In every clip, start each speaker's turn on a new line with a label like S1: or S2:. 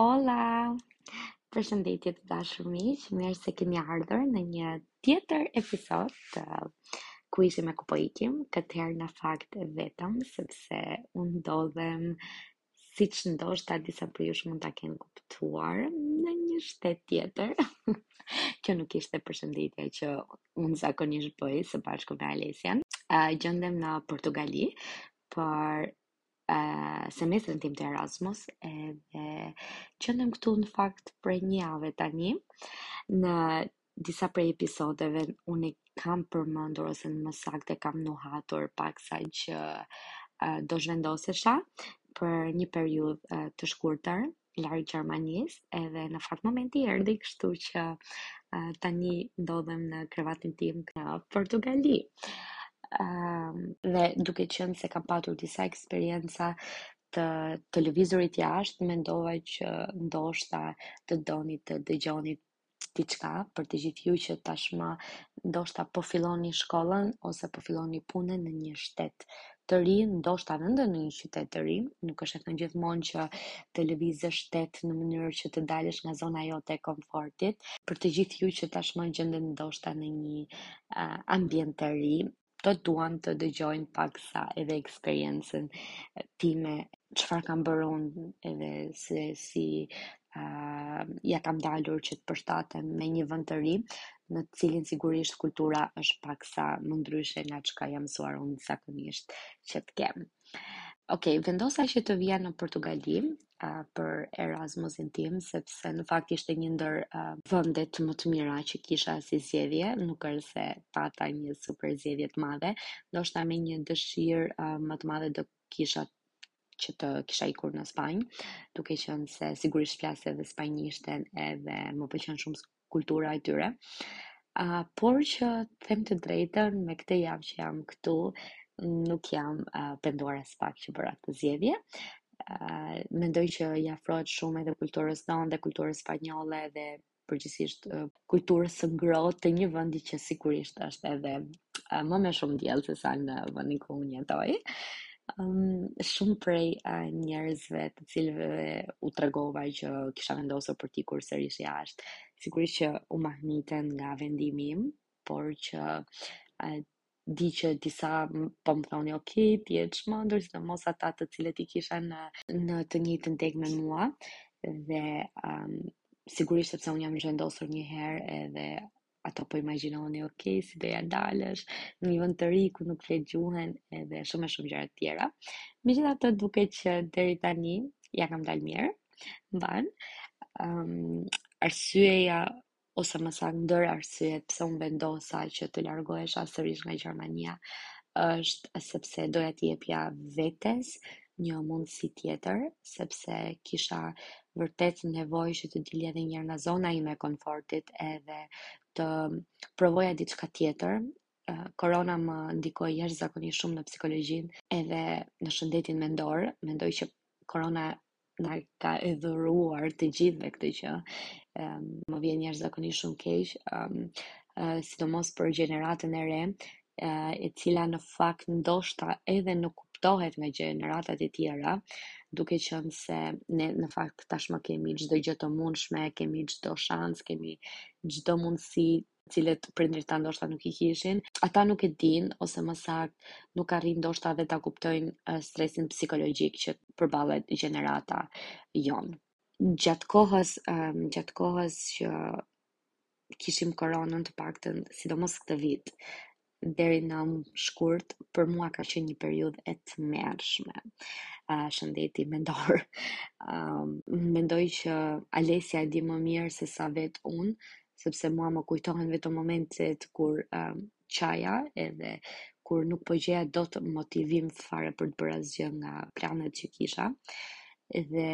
S1: Hola! Përshëndetje të dashur miq, mirë se kemi ardhur në një tjetër episod të ku ishim e ku po ikim, këtë herë në fakt e vetëm, sepse unë ndodhem, siç ndoshta disa prej jush mund të kenë kuptuar, në një shtet tjetër. Kjo nuk ishte përshëndetja që unë zakonisht bëj së bashku me Alesian. Uh, gjendem në Portugali, për semestrin tim të Erasmus edhe gjendem këtu në fakt prej një jave tani në disa prej episodeve unë e kam përmendur ose më saktë kam nuhatur paksa që uh, do zhvendosesha për një periudhë uh, të shkurtër larg Gjermanisë edhe në fakt momenti erdhi kështu që uh, tani ndodhem në krevatin tim në Portugali. Um, dhe duke qenë se kam patur disa eksperienca të, të lëvizurit jashtë, mendova që ndoshta të donit të dëgjonit diçka për të gjithë ju që tashmë ndoshta po filloni shkollën ose po filloni punën në një shtet të ri, ndoshta vetëm në një qytet të ri, nuk është e thënë gjithmonë që të lëvizësh shtet në mënyrë që të dalësh nga zona jote e komfortit. Për të gjithë ju që tashmë gjenden ndoshta në një uh, ambient të ri, Do të duan të dëgjojnë paksa edhe eksperiencën time, çfarë kam bërë unë edhe se si uh, ia kam dalur që të përshtatem me një vend të ri, në të cilin sigurisht kultura është paksa më ndryshe nga çka jam mësuar unë zakonisht që të kem. Ok, vendosa që të vija në Portugali uh, për Erasmusin tim, sepse në fakt ishte një ndër uh, vendet më të mira që kisha si zgjedhje, nuk është se pata një super zgjedhje të madhe, ndoshta me një dëshirë uh, më të madhe do kisha që të kisha ikur në Spanjë, duke qenë se sigurisht flas edhe spanjishten edhe më pëlqen shumë kultura e tyre. Uh, por që të them të drejtën me këtë javë që jam këtu, nuk jam uh, penduar aspak që bëra këtë zgjedhje. Uh, mendoj që i afrohet shumë edhe kulturës tonë dhe kulturës spanjolle dhe përgjithsisht uh, kulturës së ngrohtë të një vendi që sigurisht është edhe eh, më me shumë diell sesa në vendin ku unë jetoj. Um, shumë prej uh, njerëzve të cilëve u tregova që kisha vendosur për të ikur sërish jashtë, sigurisht që u mahniten nga vendimi im, por që uh, di që disa m- po më thonin, ok, ti je e çmendur, sidomos ata të cilët i kisha në në të njëjtën degë me mua dhe um, sigurisht sepse unë jam zhvendosur një herë edhe ato po imagjinoni, ok, si do ia dalësh në një vend të ri ku nuk flet gjuhën edhe shumë e shumë gjëra të tjera. Megjithatë duket që deri tani ia kam dalë mirë. Mban. Ëm um, arsyeja ose më saktë ndër arsyet pse unë vendosa që të largohesha sërish nga Gjermania është sepse doja t'i jepja vetes një mundësi tjetër, sepse kisha vërtet nevojë që të dilja edhe një herë nga zona ime e konfortit edhe të provoja diçka tjetër. Korona më ndikoi jashtëzakonisht shumë në psikologjinë edhe në shëndetin mendor. Mendoj që korona na ka dhuruar të gjithëve këtë gjë. Më vjen jashtëzakonisht shumë keq, sidomos për gjeneratën e re, e cila në fakt ndoshta edhe nuk kuptohet nga gjeneratat e tjera, duke qenë se ne në fakt tashmë kemi çdo gjë të mundshme, kemi çdo shans, kemi çdo mundësi cilat prindërit tanë ndoshta nuk i kishin, ata nuk e dinë ose më saktë nuk arrijnë ndoshta dhe ta kuptojnë stresin psikologjik që përballet gjenerata jonë. Gjatë kohës, um, gjatë kohës që kishim koronën të paktën, sidomos këtë vit, deri në shkurt, për mua ka qenë një periudhë e tmerrshme. Uh, shëndeti mendor. Um, mendoj që Alesia e di më mirë se sa vetë unë, sepse mua më kujtohen vetëm momentet kur um, qaja edhe kur nuk po gjeja dot motivim fare për të bërë asgjë nga planet që kisha. Dhe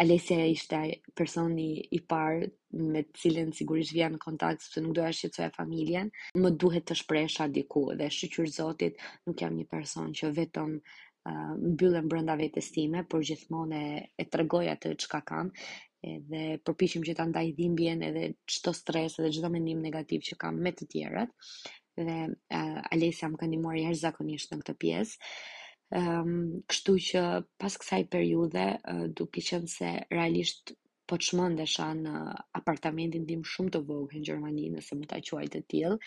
S1: Alesia ishte personi i parë me të cilën sigurisht vija në kontakt sepse nuk doja t'shqetësoja familjen. Më duhej të shprehesha diku dhe shyqyr Zotit, nuk jam një person që vetëm uh, mbyllem brenda vetes time, por gjithmonë e, e tregoj atë çka kam edhe përpiqem që ta ndaj dhimbjen edhe çdo stres edhe çdo mendim negativ që kam me të tjerët dhe uh, Alesia më ka ndihmuar jashtëzakonisht në këtë pjesë. Um, kështu që pas kësaj periudhe, uh, duke qenë se realisht po çmendesha në apartamentin tim shumë të vogël në Gjermani, nëse mund ta quaj të tillë,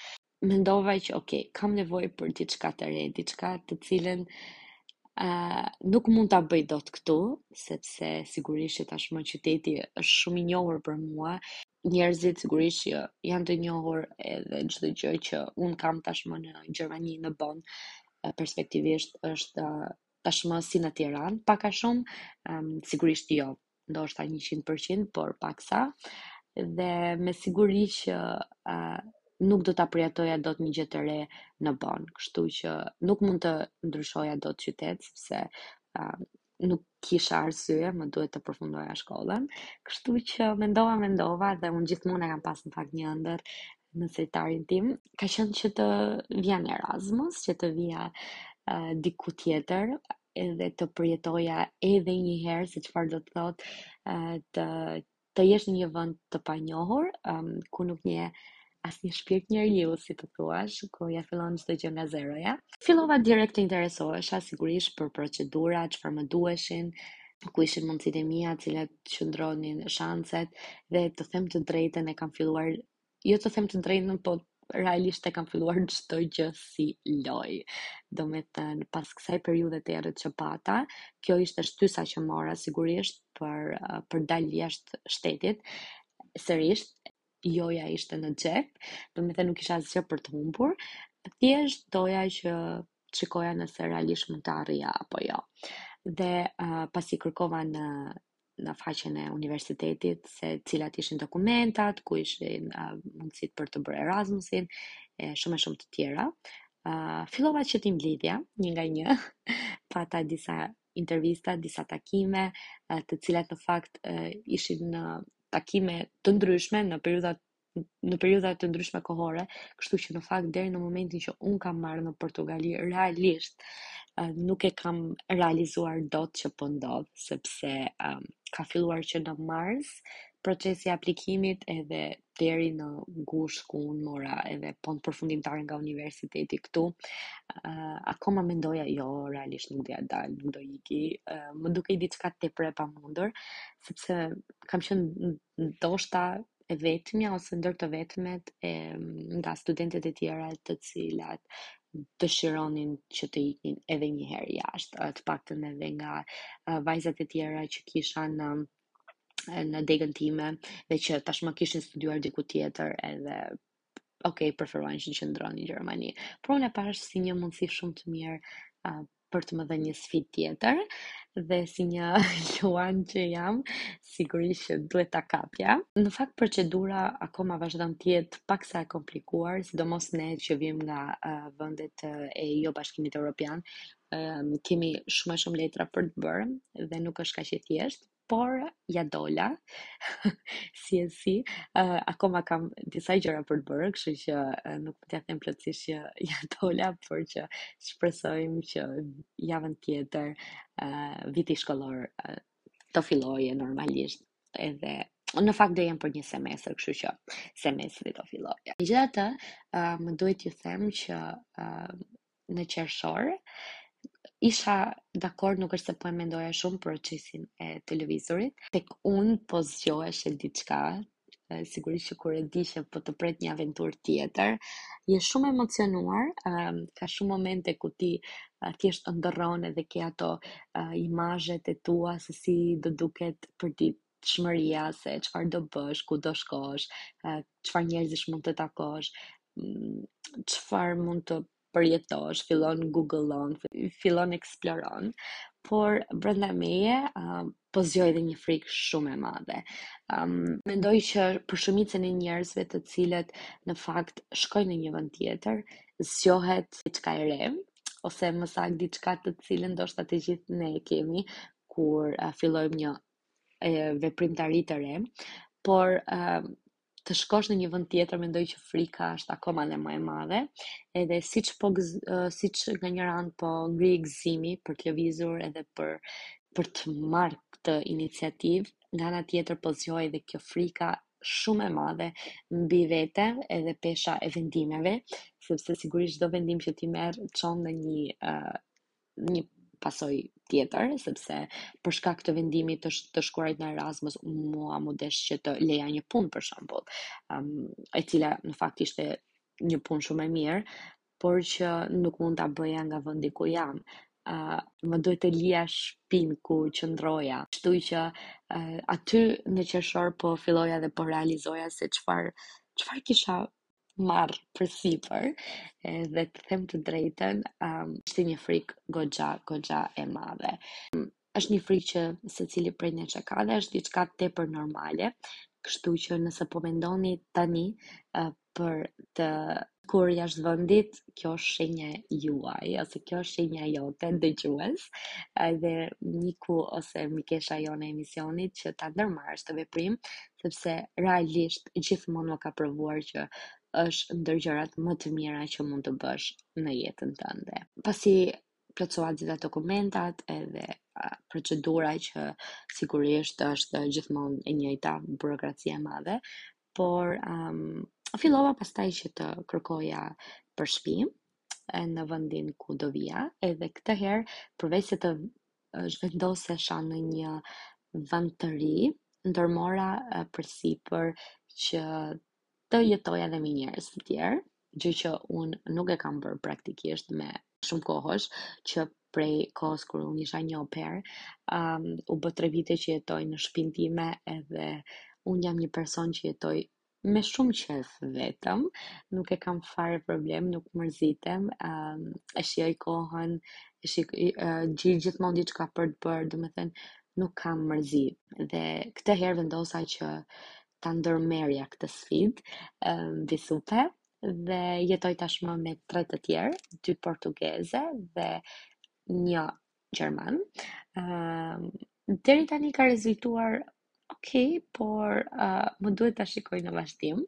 S1: mendova që ok, kam nevojë për diçka të re, diçka të cilën uh, nuk mund ta bëj dot këtu, sepse sigurisht që tashmë qyteti është shumë i njohur për mua. Njerëzit sigurisht që janë të njohur edhe çdo gjë që unë kam tashmë në Gjermani në Bonn, uh, respektivisht është uh, tashmë si në Tiranë, pak a shumë, um, sigurisht jo, ndoshta 100%, por paksa dhe me siguri që uh, nuk do ta përjetoja dot një gjë të re në Bon, kështu që nuk mund të ndryshoja dot qytet sepse uh, nuk kisha arsye, më duhet të përfundoja shkollën. Kështu që mendova, mendova dhe unë gjithmonë e kam pas në fakt një ëndërr në sirtarin tim. Ka qenë që të vija në Erasmus, që të vija uh, diku tjetër, edhe të përjetoja edhe një herë se çfarë do të thotë uh, të të jesh në një vend të panjohur, um, ku nuk njeh asnjë shpirt njeriu, si të thuash, ku ia fillon çdo gjë nga zeroja. Fillova direkt të interesohesha sigurisht për procedura, çfarë më duheshin, ku ishin mundësitë e mia, cilat qëndronin shanset dhe të them të drejtën e kam filluar jo të them të drejtën, po realisht e kam filluar çdo gjë si lojë. Domethënë, pas kësaj periudhe të errët që pata, kjo ishte shtysa që mora sigurisht për, për dalë jashtë shtetit, sërisht, joja ishte në xhep, domethënë nuk kisha asgjë për të humbur, thjesht doja që të shikoja nëse realisht mund të arrija apo jo. Dhe uh, pasi kërkova në në faqen e universitetit se cilat ishin dokumentat, ku ishin uh, mundësitë për të bërë Erasmusin, e shumë e shumë të tjera. Uh, fillova që t'i mblidhja, një nga një, pata disa intervista, disa takime, uh, të cilat në fakt uh, ishin në uh, takime të ndryshme në periudha në periudha të ndryshme kohore, kështu që në fakt deri në momentin që unë kam ardhur në Portugali realisht nuk e kam realizuar dot që po ndodh, sepse um, ka filluar që në mars procesi i aplikimit edhe deri në gusht ku unë mora edhe po-në përfundimtare nga universiteti këtu. Uh, akoma mendoja jo, realisht nuk do ia dal, nuk do iki. Uh, më dukej diçka tepër e pamundur, sepse kam qenë ndoshta e vetmja ose ndër të vetmet e nga studentet e tjera të cilat dëshironin që të iknin edhe një herë jashtë, eh, të paktën edhe nga eh, vajzat e tjera që kisha në eh, në degën time dhe që tashmë kishin studiuar diku tjetër edhe ok, preferuan që të qëndronin në Gjermani. Por unë e pashë si një mundësi shumë të mirë uh, për të më dhënë një sfidë tjetër dhe si një luan që jam, sigurisht që duhet ta kapja. Në fakt procedura akoma vazhdon të jetë paksa e komplikuar, sidomos ne që vijmë nga uh, vendet uh, e jo Bashkimit Evropian, um, kemi shumë e shumë letra për të bërë dhe nuk është kaq e thjeshtë. por ja dola si e si, uh, akoma kam disa gjëra për të bërë, kështu që uh, nuk mund t'ja them plotësisht që ja dola, por që shpresojmë që javën tjetër uh, viti shkollor uh, të fillojë normalisht edhe në fakt do jem për një semestër, kështu që semestri të fillojë. Megjithatë, uh, më duhet t'ju them që uh, në qershor. Isha dakord, nuk është se po e mendoja shumë procesin e të lëvizurit. Tek unë po zgjoheshe diçka, sigurisht që kur e di që po të pret një aventurë tjetër, je shumë e emocionuar, um, ka shumë momente ku ti uh, thjesht ëndërron edhe ke ato uh, imazhet e tua se si do duket përdit shmëria se çfarë do bësh, ku do shkosh, çfarë njerëzish mund të takosh, çfarë mund të përjetosh, fillon Google-on, fillon eksploron, por brenda meje uh, po zgjohej edhe një frikë shumë e madhe. Um, mendoj që për shumicën e njerëzve të cilët në fakt shkojnë në një vend tjetër, zgjohet diçka e re, ose më saktë diçka të cilën ndoshta të gjithë ne e kemi kur uh, fillojmë një veprimtari të re, por të shkosh në një vend tjetër mendoj që frika është akoma dhe më e madhe. Edhe siç po siç nga një anë po ngrihej gëzimi për të lëvizur edhe për për të marrë këtë iniciativë, nga ana tjetër po zgjohej edhe kjo frika shumë e madhe mbi vete edhe pesha e vendimeve, sepse sigurisht çdo vendim që ti merr çon në një uh, një pasojë tjetër, sepse për shkak të vendimit të, të shkuarit në Erasmus, mua m'u desh që të leja një punë për shembull, um, e cila në fakt ishte një punë shumë e mirë, por që nuk mund ta bëja nga vendi ku jam. Uh, më duhej të lija shpinë ku qëndroja. Kështu që uh, aty në qershor po filloja dhe po realizoja se çfarë çfarë kisha marrë përsipër dhe të them të drejtën, um, ishte një frikë goxha, goxha e madhe. Um, është një frikë që secili prej nesh e ka dhe është diçka tepër normale, kështu që nëse po mendoni tani uh, për të ikur jashtë vendit, kjo është shenja juaj ose kjo është shenja jote dëgjues, edhe miku ose mikesha jone e emisionit që ta ndërmarrësh këtë veprim, sepse realisht gjithmonë më ka provuar që është ndër gjërat më të mira që mund të bësh në jetën tënde. Pasi plotësova të gjitha dokumentat edhe procedura që sigurisht është gjithmonë e njëjta burokracia e madhe, por um, fillova pastaj që të kërkoja për shpi në vendin ku do vija, edhe këtë herë përveç se të zhvendosesha në një vend të ri, ndërmora përsipër që të jetoja dhe me njerëz të tjerë, gjë që unë nuk e kam bërë praktikisht prej shumë kohësh, që prej kohës kur unë isha një au pair, um, u bë tre vite që jetoj në shpinë time edhe unë jam një person që jetoj Me shumë qejf vetëm, nuk e kam fare problem, nuk mërzitem, ëm e shijoj kohën, e shik i- ë, gjej gjithmonë diçka për të bërë, domethënë nuk kam mërzi. Dhe këtë herë vendosa që ta ndërmerrja këtë sfidë, ëm mbi supe dhe jetoj tashmë me tre të tjerë, dy portugeze dhe një gjerman. Ëm uh, deri tani ka rezultuar ok, por uh, më duhet ta shikoj në vazhdim.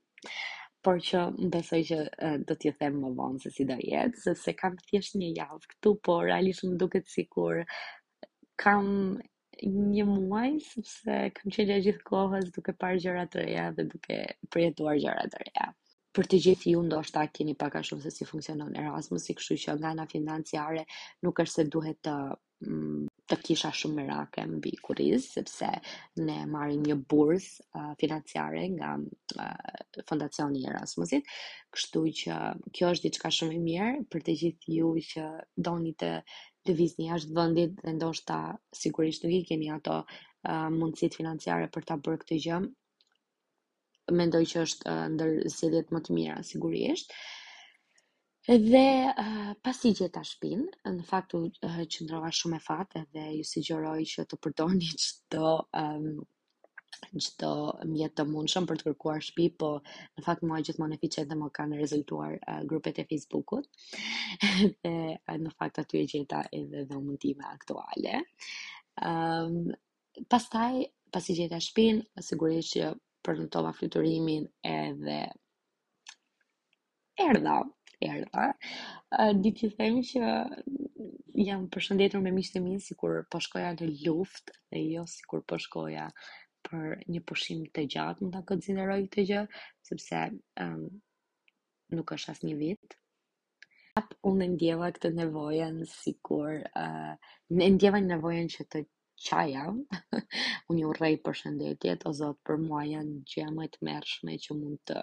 S1: Por që më besoj që uh, do t'ju them më vonë se si do jetë, sepse kam thjesht një javë këtu, por realisht më duket sikur kam një muaj sepse kam qenë gjatë gjithë kohës duke parë gjëra të reja dhe duke përjetuar gjëra të reja. Për të gjithë ju ndoshta e dini pak a shumë se si funksionon Erasmusi, kështu që nga ana financiare nuk është se duhet të mm, të kisha shumë merake mbi kurriz, sepse ne marrim një bursë uh, financiare nga uh, fondacioni i Erasmusit, kështu që kjo është diçka shumë e mirë për të gjithë ju që doni të lëvizni jashtë vendit dhe ndoshta sigurisht nuk i keni ato uh, mundësitë financiare për ta bërë këtë gjë, mendoj që është uh, ndër zgjedhjet më të mira sigurisht. Dhe uh, pasi gjeta shpinë, në fakt u uh, qëllova shumë me fat dhe ju sugjeroj që të përdorni çdo um, çdo mjet të mundshëm për të kërkuar shtëpi, po në fakt mua gjithmonë efiçente më kanë rezultuar uh, grupet e Facebookut dhe uh, në fakt aty e gjeta edhe dhomën time aktuale. Um, Pastaj, pasi gjeta shpinë, sigurisht që prenotova fluturimin edhe erdha, erdha. Di t'ju them që jam përshëndetur me miqtë e mi sikur po shkoja në luftë dhe jo sikur po shkoja për një pushim të gjatë, mund ta konsideroj këtë gjë, sepse um, nuk është as një vit, Prap unë e ndjeva këtë nevojën sikur ë e ndjeva një nevojën që të qaja. Unë i urrej përshëndetjet, o Zot, për mua janë gjëja më e tmerrshme që mund të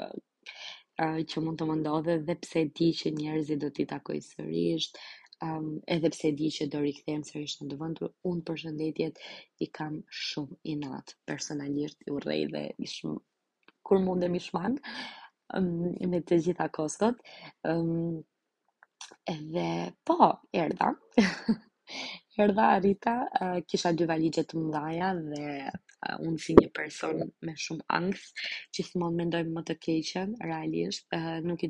S1: ë që mund të më ndodhë edhe pse e di që njerëzit do t'i takoj sërisht, ëm edhe pse e di që do rikthehem sërisht në atë vend, unë përshëndetjet i kam shumë inat. Personalisht i urrej dhe ish kur mundem i shmang me të gjitha kostot. Um, edhe po, erdha. erdha arrita, uh, kisha dy valixhe të mëdhaja dhe uh, unë si një person me shumë ankth, gjithmonë mendoj më të keqen, realisht, uh, nuk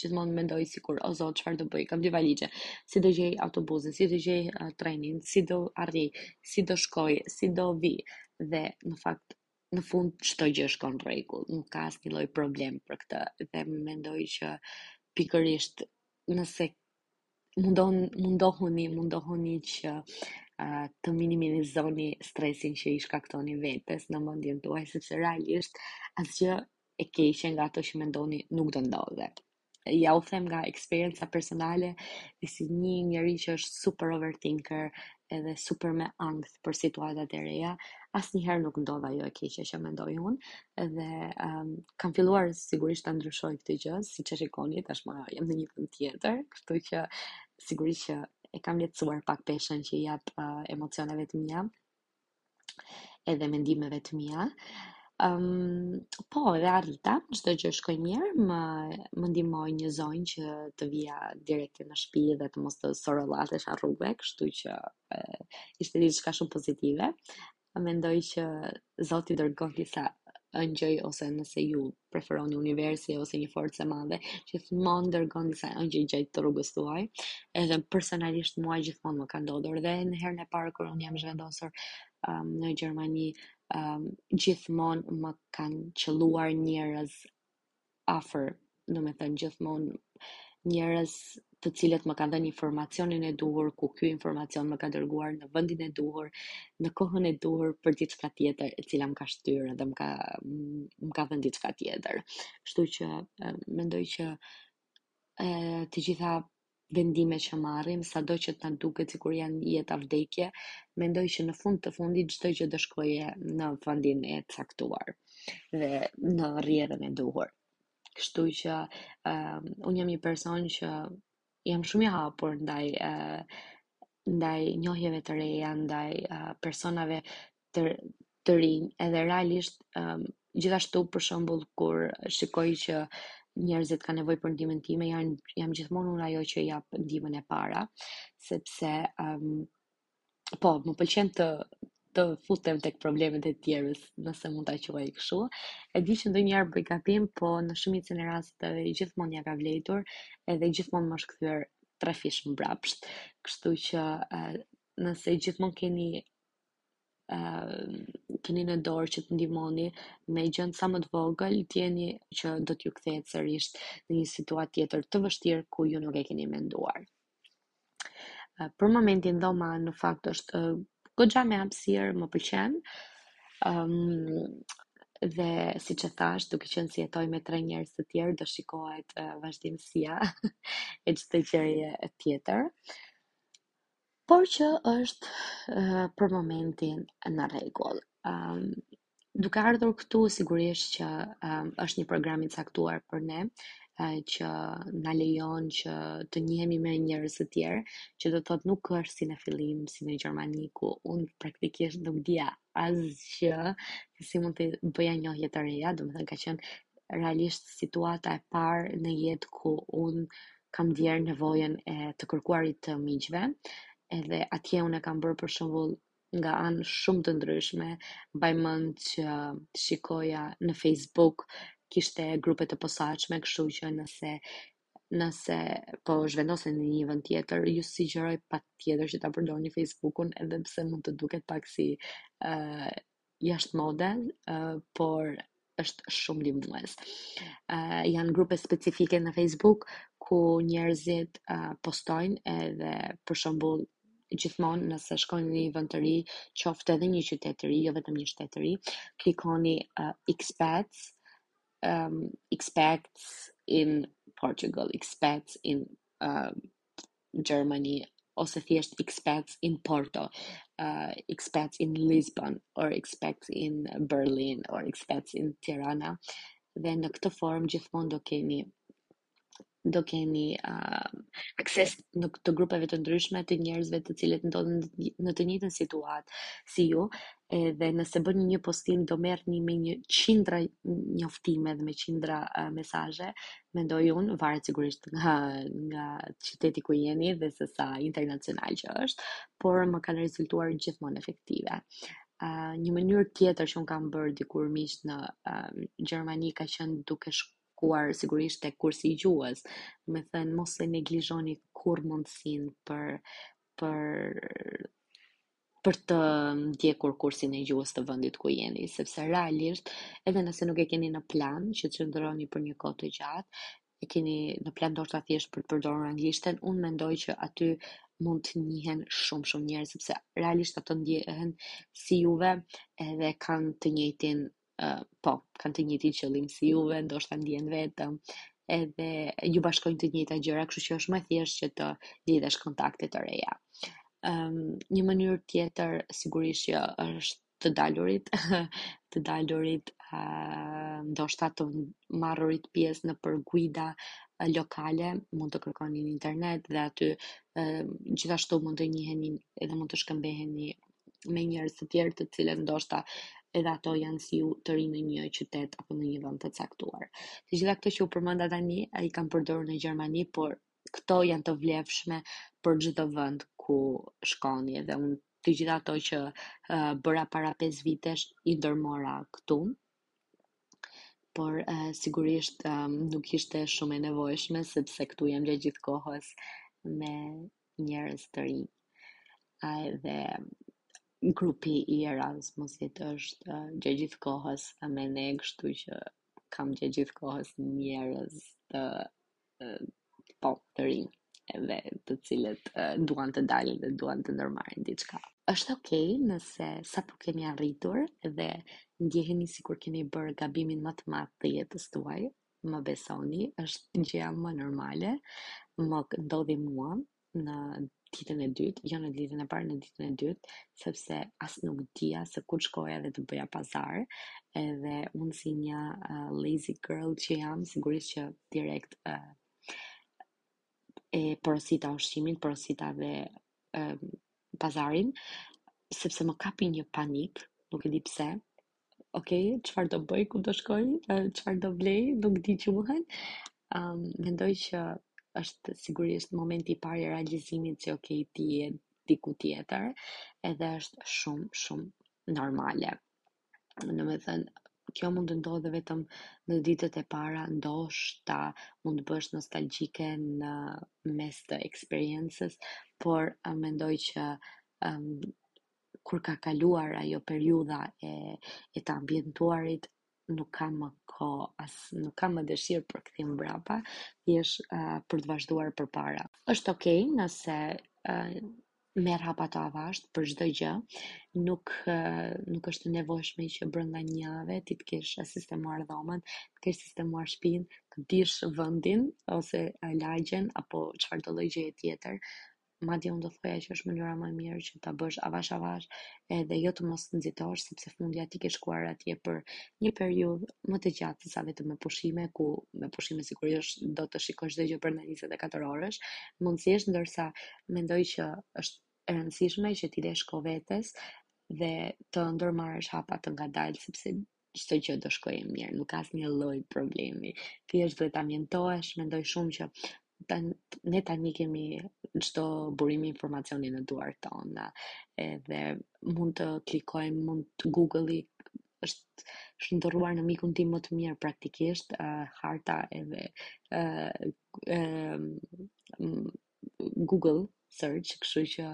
S1: gjithmonë mendoj sikur o zot çfarë do bëj, kam dy valixhe, si do gjej autobuzin, si do gjej uh, trenin, si do arrij, si do shkoj, si do vij. Dhe në fakt në fund çdo gjë shkon në rregull, nuk ka asnjë lloj problem për këtë dhe mendoj që pikërisht nëse mundon mundohuni mundohuni që uh, të minimizoni stresin që i shkaktoni vetes në mendjen tuaj sepse realisht asgjë e keqe nga ato që mendoni nuk do ndodhë. jua them nga eksperienca personale dhe si një njeri që është super overthinker edhe super me ankth për situatat e reja, asnjëherë nuk ndodh ajo e keqe që mendoj unë dhe um, kam filluar sigurisht ta ndryshoj këtë gjë, siç e shikoni tashmë jam në një vend tjetër, kështu që sigurisht që e kam lehtësuar pak peshën që i jap uh, emocioneve të mia edhe mendimeve të mia. Um, po, edhe arrita, çdo gjë shkoi mirë, më më ndihmoi një zonjë që të vija direkt në shtëpi dhe të mos të sorollatesha rrugëve, kështu që e, ishte diçka shumë pozitive. Mendoj që Zoti dërgon disa engjëj ose nëse ju preferoni universi ose një forcë e madhe, gjithmonë dërgon disa engjëj gjatë rrugës tuaj. Edhe personalisht mua gjithmonë më ka ndodhur dhe në herën e parë kur unë jam zhvendosur um, në Gjermani, um, gjithmonë më kanë qëlluar njerëz afër, domethënë gjithmonë njerëz të cilët më kanë dhënë informacionin e duhur, ku ky informacion më ka dërguar në vendin e duhur, në kohën e duhur për diçka tjetër, e cila më ka shtyrë dhe më ka më ka dhënë diçka tjetër. Kështu që mendoj që e, të gjitha vendime që marrim, sado që të na duket sikur janë jetë a vdekje, mendoj që në fund të fundit çdo gjë do shkojë në vendin e caktuar dhe në rrjedhën e duhur. Kështu që uh, unë jam një person që jam shumë i hapur ndaj uh, ndaj njohjeve të reja, ndaj uh, personave të të rinj, edhe realisht um, gjithashtu për shembull kur shikoj që njerëzit kanë nevojë për ndihmën time, jam jam gjithmonë unë ajo që jap ndihmën e para, sepse um, Po, më pëlqen të të futem tek problemet e të tjerëve, nëse mund ta quaj kështu. E di që ndonjëherë bëj gabim, po në shumicën e rasteve gjithmonë ja ka vlejtur, edhe gjithmonë më është kthyer trefish mbrapsht. Kështu që ë, nëse gjithmonë keni ë keni në dorë që të ndihmoni me gjënë sa më të vogël, dijeni që do t'ju kthehet sërish në një situatë tjetër të vështirë ku ju nuk e keni menduar. Për momentin dhoma në fakt është goxha me hapësirë, më pëlqen. Ëm um, dhe siç e thash, duke qenë se jetoj me tre njerëz të tjerë, do shikohet uh, vazhdimësia e çdo gjëje tjetër. Por që është uh, për momentin në rregull. Ëm um, Duke ardhur këtu, sigurisht që uh, është një program i caktuar për ne, uh, që na lejon që të njihemi me njerëz të tjerë, që do të thotë nuk është si në fillim, si në Gjermani ku unë praktikisht nuk dija asgjë se si mund të bëja njohje të reja, domethënë ka qenë realisht situata e parë në jetë ku unë kam ndjerë nevojën e të kërkuarit të miqve, edhe atje unë e kam bërë për shembull nga anë shumë të ndryshme. Mbaj mend që shikoja në Facebook kishte grupe të posaçme, kështu që nëse nëse po zhvendoseni në një vend tjetër, ju sugjeroj patjetër që ta përdorni Facebookun, edhe pse mund të duket pak si ë uh, jashtë mode, uh, por është shumë ndihmues. Uh, janë grupe specifike në Facebook ku njerëzit uh, postojnë edhe për shembull gjithmonë nëse shkoni në një vend të ri, qoftë edhe një qytet të ri, jo vetëm një shtet të ri, klikoni uh, expats, um, expats in Portugal, expats in uh, Germany ose thjesht expats in Porto, uh, expats in Lisbon or expats in Berlin or expats in Tirana. Dhe në këtë formë gjithmonë do keni do keni uh, akses të grupeve të ndryshme të njerëzve të cilët ndodhen në të njëjtën situatë si ju edhe nëse bëni një postim do merrni me qindra njoftime dhe me qindra uh, mesazhe, mendoj unë, varet sigurisht nga nga qyteti ku jeni dhe se sa internacional që është, por më kanë rezultuar gjithmonë efektive. Uh, një mënyrë tjetër që unë kam bërë dikur miq në uh, Gjermani ka qenë duke shkuar sigurisht tek kursi i gjuhës. Domethënë mos e neglizhoni kurrë mundësinë për për për të ndjekur kursin e gjuhës të vendit ku jeni, sepse realisht edhe nëse nuk e keni në plan që të qëndroni për një kohë të gjatë, e keni në plan ndoshta thjesht për të përdorur anglishten, unë mendoj që aty mund të njihen shumë shumë njerëz sepse realisht ato ndjehen si juve edhe kanë të njëjtin uh, po, kanë të njëjtin qëllim si juve, ndoshta ndihen vetëm, edhe ju bashkojnë të njëjta gjëra, kështu që është më e thjeshtë që të lidhesh kontakte të reja. Um, një mënyrë tjetër sigurisht që është të dalurit, të dalurit uh, ndoshta të marrurit pjesë nëpër guida lokale, mund të kërkoni në internet dhe aty uh, gjithashtu mund të njiheni edhe mund të shkëmbeheni me njerëz të tjerë të cilët ndoshta edhe ato janë si ju të rinj në një qytet apo në një vend të caktuar. Të gjitha këto që ju përmenda tani i kam përdorur në Gjermani, por këto janë të vlefshme për çdo vend ku shkoni dhe unë të gjitha ato që uh, bëra para 5 vitesh i ndërmora këtu por uh, sigurisht um, nuk ishte shumë e nevojshme sepse këtu jam gjatë gjithë kohës me njerëz të rinj. Edhe grupi i Erasmusit është gjatë gjithë kohës me ne, kështu që kam gjatë gjithë kohës njerëz të po të rinj dhe të cilët duan të dalin dhe duan të ndërmarrin diçka. Është okay nëse sapo keni arritur dhe ndjeheni sikur keni bërë gabimin më të madh të jetës tuaj, më besoni, është gjëja më normale, më ndodhi mua në ditën e dytë, jo në ditën e parë, në ditën e dytë, sepse as nuk dija se ku të shkoja dhe të bëja pazar, edhe unë si një uh, lazy girl që jam, sigurisht që direkt uh, e porosita ushqimin, porosita dhe uh, pazarin, sepse më kapi një panik, nuk e di pse, Ok, çfarë do bëj, ku do shkoj, e, çfarë do blej, nuk di gjuhën. Um, mendoj që është sigurisht momenti i parë i realizimit që ok, ti je diku tjetër, edhe është shumë, shumë normale. Domethënë, kjo mund të ndodhë vetëm në ditët e para, ndoshta mund të bëhesh nostalgjike në mes të eksperiencës, por eh, mendoj që em, kur ka kaluar ajo periudha e e të ambientuarit nuk ka më kohë as nuk ka më dëshirë për kthim mbrapa thjesht uh, për të vazhduar përpara është okay nëse uh, merr hapa të avasht për çdo gjë. Nuk nuk është e nevojshme që brenda një jave ti të kesh sistemuar dhomën, të kesh sistemuar shtëpinë, të dish vendin ose lagjen apo çfarëdo lloj gjëje tjetër Madje unë do thoja që është mënyra më e mirë që ta bësh avash avash edhe jo të mos nxitosh sepse fundja ti ke shkuar atje për një periudhë më të gjatë se sa vetëm me pushime ku me pushime sigurisht do të shikosh çdo gjë brenda 24 orësh mundësisht ndërsa mendoj që është e rëndësishme që t'i lësh kohë vetes dhe të ndërmarrësh hapa të ngadaltë sepse çdo gjë do shkojë mirë, nuk ka asnjë lloj problemi. Thjesht duhet të ambientohesh, mendoj shumë që ta, ne tani kemi çdo burim informacioni në duart tona, edhe mund të klikojmë, mund të Google-i është shndërruar në mikun tim më të mirë praktikisht, harta edhe Google search, kështu që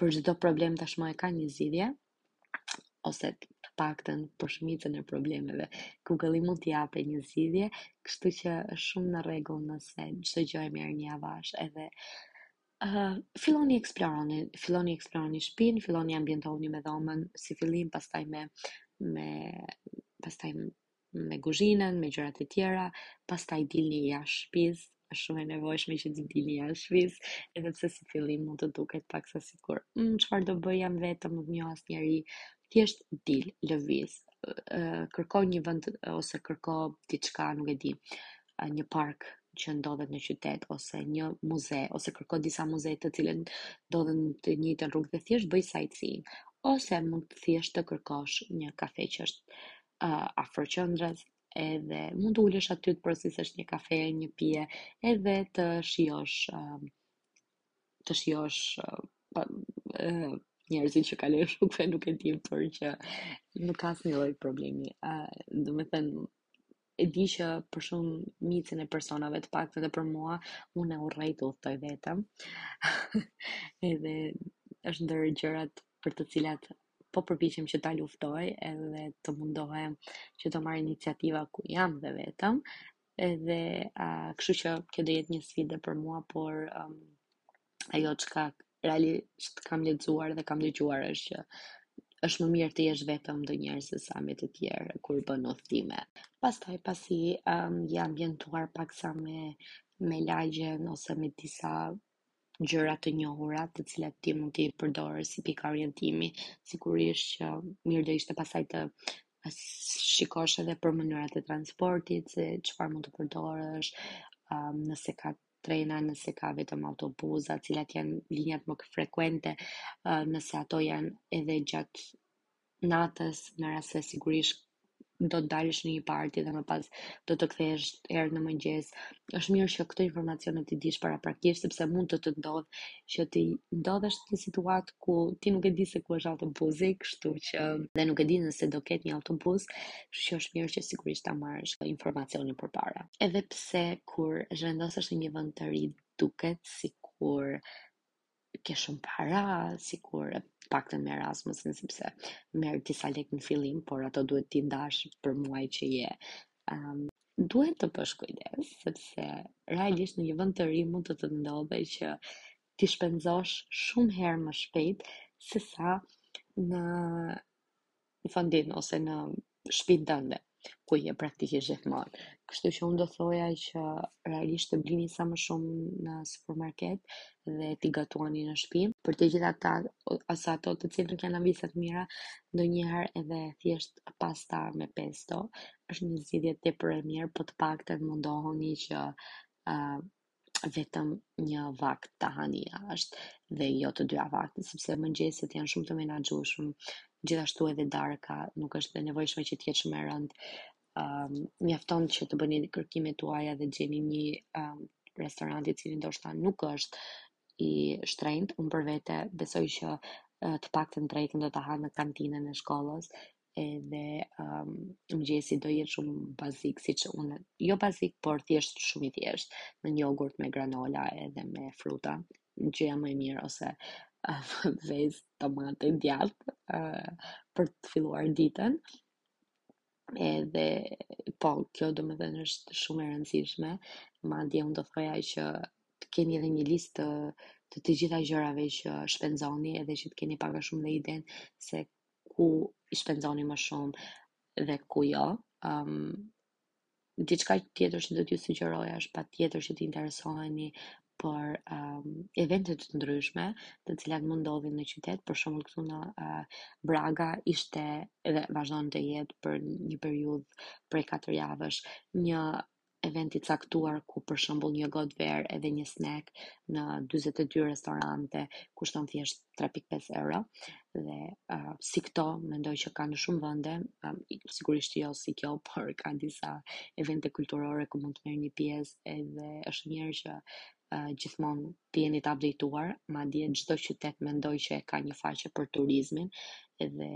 S1: për çdo problem tashmë e ka një zgjidhje ose të paktën për shumicën e problemeve. Google-i mund t'i japë një zgjidhje, kështu që është shumë në rregull nëse çdo gjë e merr me avash edhe Uh, filloni eksploroni, filloni eksploroni shtëpinë, filloni ambientoni me dhomën si fillim, pastaj me me pastaj me kuzhinën, me gjërat e tjera, pastaj dilni jashtë shtëpisë, është shumë e nevojshme që të dilni jashtë shtëpisë, edhe pse si fillim mund të duket paksa sikur, mm, çfarë do bëj jam vetëm, nuk njoh asnjeri. Thjesht dil, lëviz, kërko një vend ose kërko diçka, nuk e di, një park që ndodhet në qytet ose një muze ose kërko disa muze të cilët ndodhen në të njëjtën rrugë dhe thjesht bëj sightseeing ose mund thjesht të kërkosh një kafe që është afër qendrës edhe mund të ulesh aty të porosisësh një kafe, një pije, edhe të shijosh, të shijosh njerëzit që kalojnë rrugëve nuk e di por që nuk ka asnjë lloj problemi. Ë, domethënë e di që për shumicën e personave të paktën dhe për mua, unë e urrej të udhëtoj vetëm. Edhe është ndër gjërat për të cilat po përpiqem që ta luftoj edhe të mundohem që të marr iniciativa ku jam dhe vetëm edhe a, kështu që kjo do jetë një sfidë për mua, por um, ajo çka realisht kam lexuar dhe kam dëgjuar është që është më mirë të jesh vetëm ndonjëherë se sa me të tjerë kur bën udhëtime. Pastaj pasi um, je ambientuar paksa me me lagjen ose me disa gjëra të njohura të cilat ti mund t'i përdorësh si pika orientimi, sigurisht që mirë do ishte pastaj të shikosh edhe për mënyrat e transportit se çfarë mund të përdorësh, nëse ka trena, nëse ka vetëm autobuza, cilat janë linjat më frekuente, nëse ato janë edhe gjatë natës në rast se sigurisht do të dalësh në një parti dhe më pas do të kthehesh herë në mëngjes. Është mirë që këto informacione t'i dish paraprakisht sepse mund të të ndodh që ti të ndodhesh në një situatë ku ti nuk e di se ku është autobuzi, kështu që dhe nuk e di nëse do ketë një autobus, kështu që është mirë që sigurisht ta marrësh informacionin përpara. Edhe pse kur zhvendosesh në një vend të ri duket sikur ke shumë para, sikur të paktën me Erasmusin, sepse merr disa lek në fillim, por ato duhet t'i ndash për muaj që je. Um, duhet të bësh kujdes, sepse realisht në një vend të ri mund të të ndodhë që t'i shpenzosh shumë herë më shpejt se sa në në fundin ose në shtëpinë tënde, ku je praktikisht gjithmonë. Kështu që unë do thoja që realisht të blini sa më shumë në supermarket dhe t'i gatuani në shtëpi. Për të gjitha ata ose ato të cilët nuk janë amvisa të mira, ndonjëherë edhe thjesht pasta me pesto është një zgjidhje tepër e mirë, po të paktën mundohuni që uh, vetëm një vakt ta hani jashtë dhe jo të dyja vaktet, sepse mëngjeset janë shumë të menaxhueshëm, gjithashtu edhe darka nuk është e nevojshme që të jetë shumë e rëndë. Um, mjafton që të bëni kërkimet tuaja dhe të gjeni një um, restorant i cili ndoshta nuk është i shtrenjtë, unë për vete besoj që të paktën drekën do ta ha në kantinën e shkollës edhe um, mëngjesi do jetë shumë bazik, siç unë, jo bazik, por thjesht shumë i thjesht, me një jogurt, me granola edhe me fruta, gjëja më e mirë, ose uh, vez, tomate, djatë, uh, për të filluar ditën, edhe, po, kjo domethënë është shumë e rëndësishme, madje unë do thoja që të keni edhe një listë të, të të gjitha gjërave që shpenzoni edhe që të keni pak a shumë dhe idenë se ku i shpenzoni më shumë dhe ku jo. Um, diçka tjetër që do t'ju sugjeroja është patjetër që të interesoheni për um, evente të ndryshme, të cilat mund të ndodhin në qytet, për shembull këtu në uh, Braga ishte dhe vazhdon të jetë për një periudhë prej 4 javësh një event i caktuar ku për shembull një gotë verë edhe një snack në 42 restorante kushton thjesht 3.5 euro dhe uh, si këto mendoj që ka në shumë vende, um, sigurisht jo si kjo, por ka disa evente kulturore ku mund të merrni pjesë edhe është mirë që gjithmonë të jeni të update-uar, madje çdo qytet mendoj që e ka një faqe për turizmin dhe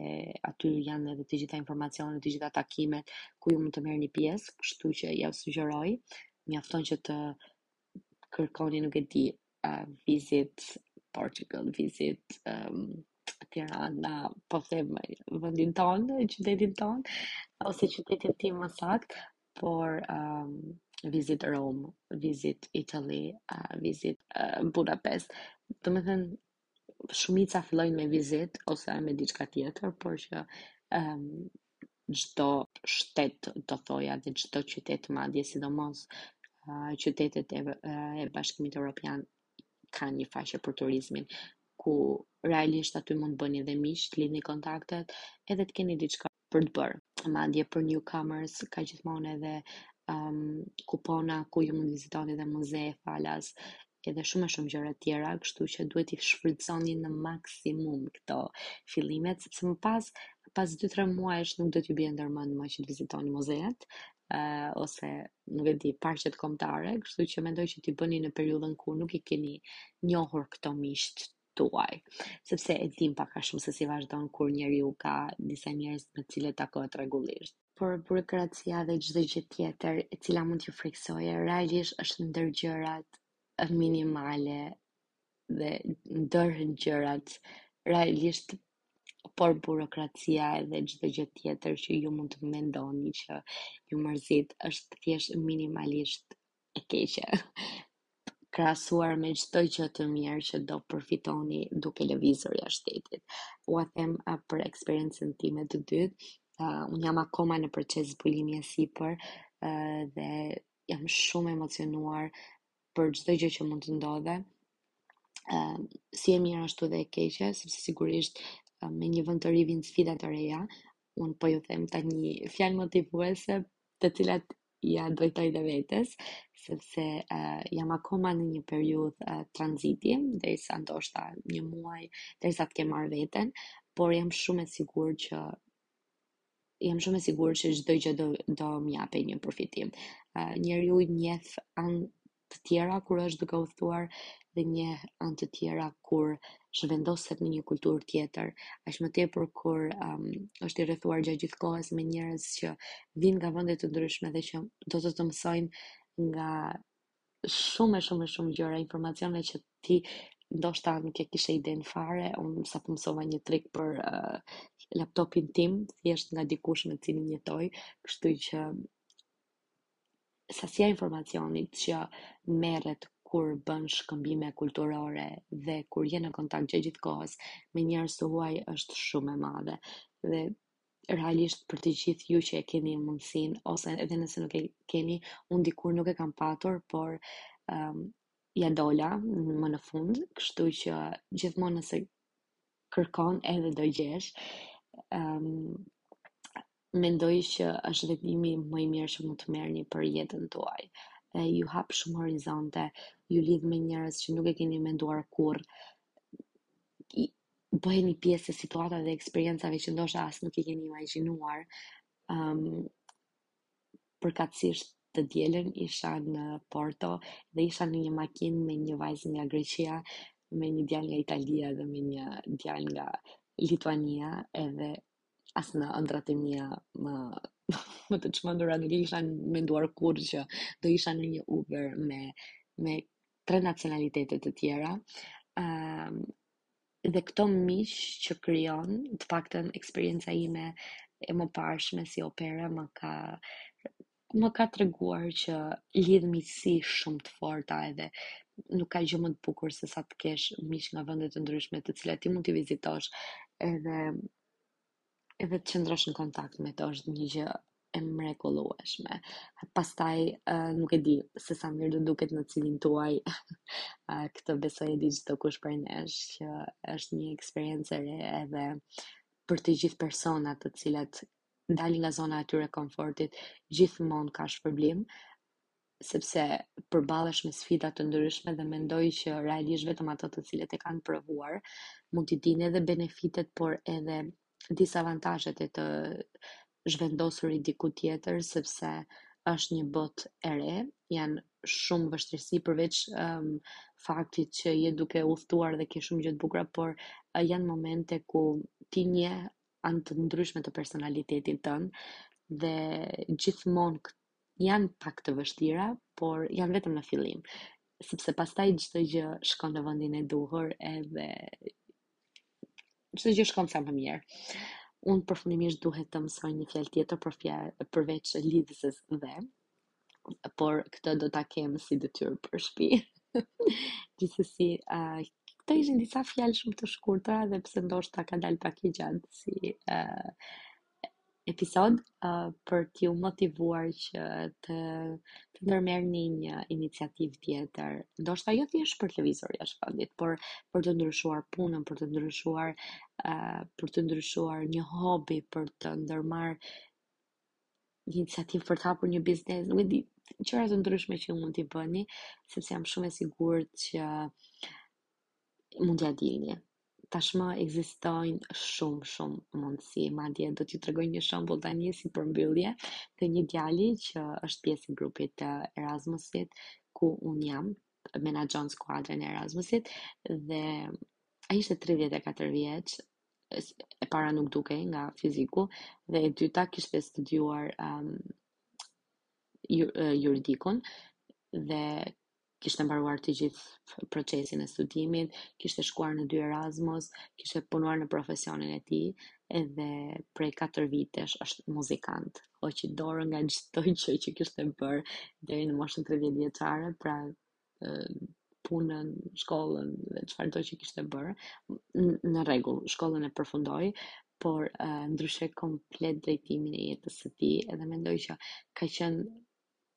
S1: aty janë edhe të gjitha informacionet, të gjitha takimet ku ju mund të merrni pjesë, kështu që jua sugjeroj, mjafton që të kërkoni nuk e di uh, visit Portugal, visit um, Tirana, po them vendin tonë, qytetin tonë, ose qytetin tim më saktë, por um, visit Rome, visit Italy, uh, visit uh, Budapest. Domethënë, shumica fillojnë me visit ose me diçka tjetër, por që um, çdo shtet do thoja dhe çdo qytet madje, sidomos uh, qytetet e, uh, e bashkimit Europian kanë një faqe për turizmin, ku realisht aty mund të bëni dhe miq, të lidhni kontaktet, edhe të keni diçka për të bërë. Madje për newcomers ka gjithmonë edhe um, kupona ku ju mund të vizitoni dhe muze falas edhe shumë e shumë gjëra tjera, kështu që duhet t'i shfrytëzoni në maksimum këto fillimet, sepse më pas pas 2-3 muajsh nuk do t'ju bjerë ndërmend më që të vizitoni muzeet, uh, ose nuk e di, parqet kombëtare, kështu që mendoj që t'i bëni në periudhën ku nuk i keni njohur këto miqt tuaj, sepse e dimë pak a shumë se si vazhdon kur njeriu ka disa njerëz me të cilët takohet rregullisht. Por burokracia dhe çdo gjë tjetër e cila mund t'ju frikësojë, realisht është ndër gjërat minimale dhe ndër gjërat realisht por burokracia edhe çdo gjë tjetër që ju mund të mendoni që ju mërzit është thjesht minimalisht e keqe krahasuar me çdo gjë të mirë që do përfitoni duke lëvizur jashtë shtetit. Ua them për eksperiencën time të dytë, uh, unë jam akoma në proces zbulimi e sipër uh, dhe jam shumë emocionuar për çdo gjë që mund të ndodhë. Uh, si e mirë ashtu dhe e keqe, sepse sigurisht uh, me një vend të ri vijnë sfida të reja. Unë po ju them tani fjalë motivuese, të cilat ia drejtoj dhe vetes, sepse uh, jam akoma në një periudhë uh, eh, tranziti, derisa ndoshta një muaj, derisa të kem marrë veten, por jam shumë e sigurt që jam shumë e sigurt që çdo gjë do do më japë një përfitim. Uh, njeriu njeh anë të tjera kur është duke udhëtuar dhe njeh anë të tjera kur zhvendoset në një kulturë tjetër, aq më tepër kur um, është i rrethuar gjatë gjithë kohës me njerëz që vijnë nga vende të ndryshme dhe që do të të mësojnë nga shumë e shumë e shumë gjëra, informacione që ti ndoshta nuk e kishe idenë fare, unë sapo mësova një trik për uh, laptopin tim, thjesht nga dikush me të cilin jetoj, kështu që sasia e informacionit që merret kur bën shkëmbime kulturore dhe kur je në kontakt gjithë kohës me njerëz të huaj është shumë e madhe dhe realisht për të gjithë ju që e keni mundësinë ose edhe nëse nuk e keni, unë dikur nuk e kam patur, por um, ja dola më në fund, kështu që gjithmonë nëse kërkon edhe do gjesh. Um, Mendoj që është vendimi më i mirë që mund të merrni për jetën tuaj. E, ju hap shumë horizonte, ju lidh me njerëz që nuk e keni menduar kurrë, bëheni pjesë e situatave dhe eksperiencave që ndoshta as nuk i keni imagjinuar. Ëm përkatësisht të dielën isha në Porto dhe isha në një makinë me një vajzë nga Greqia, me një djalë nga Italia dhe me një djalë nga Lituania, edhe as në ëndrrat e mia më më të çmendura nuk e kisha menduar kurrë që do isha në një Uber me me tre nacionalitete të tjera. Ëm ehm, um, dhe këto miq që krijon, të paktën eksperienca ime e më parshme si au pair më ka më ka treguar që lidh miqësi shumë të forta edhe nuk ka gjë më të bukur se sa të kesh miq nga vende të ndryshme të cilat ti mund t'i vizitosh edhe edhe të qëndrosh në kontakt me të është një gjë e mrekullueshme. Pastaj uh, nuk e di se sa mirë do duket në CV-në tuaj. uh, këtë besoj e di çdokush prej nesh që është një eksperiencë e re edhe për të gjithë personat të cilat dalin nga zona e tyre e komfortit gjithmonë ka shpërblim sepse përballesh me sfida të ndryshme dhe mendoj që realisht vetëm ato të cilët e kanë provuar mund t'i dinë edhe benefitet, por edhe disavantazhet e të zhvendosurit diku tjetër sepse është një botë e re, janë shumë vështirësi përveç um, faktit që je duke udhëtuar dhe ke shumë gjëra të bukura, por uh, janë momente ku ti njeh anë të ndryshme të personalitetit tënd dhe gjithmonë janë pak të vështira, por janë vetëm në fillim, sepse pastaj çdo gjë shkon në vendin e duhur edhe çdo gjë shkon sa më mirë. Unë përfundimisht duhet të mësoj një fjalë tjetër për përveç lidhëses dhe por këtë do ta kem si detyrë për shtëpi. Gjithsesi, uh, këto ishin disa fjalë shumë të shkurtra dhe pse ndoshta ka dalë pak i gjatë si uh, episod uh, për t'ju motivuar që të të ndërmerrni një iniciativë tjetër. Ndoshta jo thjesht për të lëvizur jashtë vendit, por për të ndryshuar punën, për të ndryshuar uh, për të ndryshuar një hobi, për të ndërmarr një iniciativë për të hapur një biznes, nuk e di, gjëra të ndryshme që mund t'i bëni, sepse jam shumë e sigurt që mund t'ja dilni. Tashmë ekzistojnë shumë, shumë mundësi, madje do t'ju tregoj një shembull tani si përmbyllje të një djali që është pjesë e grupit të Erasmusit, ku un jam, menaxhon skuadrën e Erasmusit dhe ai ishte 34 vjeç e para nuk dukej nga fiziku dhe e dyta kishte studiuar um, juridikun dhe kishte mbaruar të gjithë procesin e studimit, kishte shkuar në dy Erasmus, kishte punuar në profesionin e tij edhe prej 4 vitesh është muzikant. Hoqi dorë nga çdo gjë që kishte bër deri në moshën 30 vjeçare, pra punën, shkollën dhe çfarëdo që kishte bërë. Në rregull, shkollën e përfundoi, por uh, ndryshoi komplet drejtimin e jetës së tij, edhe mendoj që ka qenë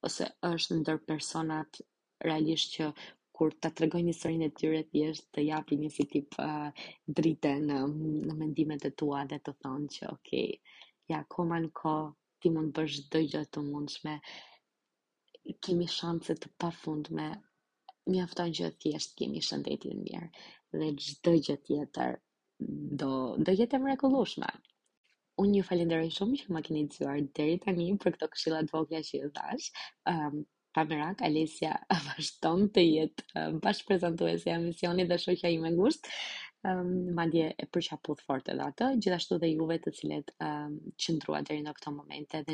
S1: ose është ndër personat realisht që kur ta tregojnë historinë e tyre thjesht të japin një si tip uh, drite në në mendimet e tua dhe të thonë që ok, je akoma në kohë ti mund të bësh çdo gjë të mundshme kemi shanse të pafundme. Mjafton që thjesht të kemi shëndetin mirë dhe çdo gjë tjetër do do jetë e mrekullueshme. Unë ju falenderoj shumë që më keni dëgjuar deri tani për këto këshilla të vogla që ju dhash. Ëm um, pa merak Alesia vazhdon të jetë uh, bashkëprezantuesja e emisionit dhe shoqja ime e ngushtë. Um, madje e përqafoj fort edhe atë, gjithashtu dhe juve të cilët um, qëndruat deri në këto momente dhe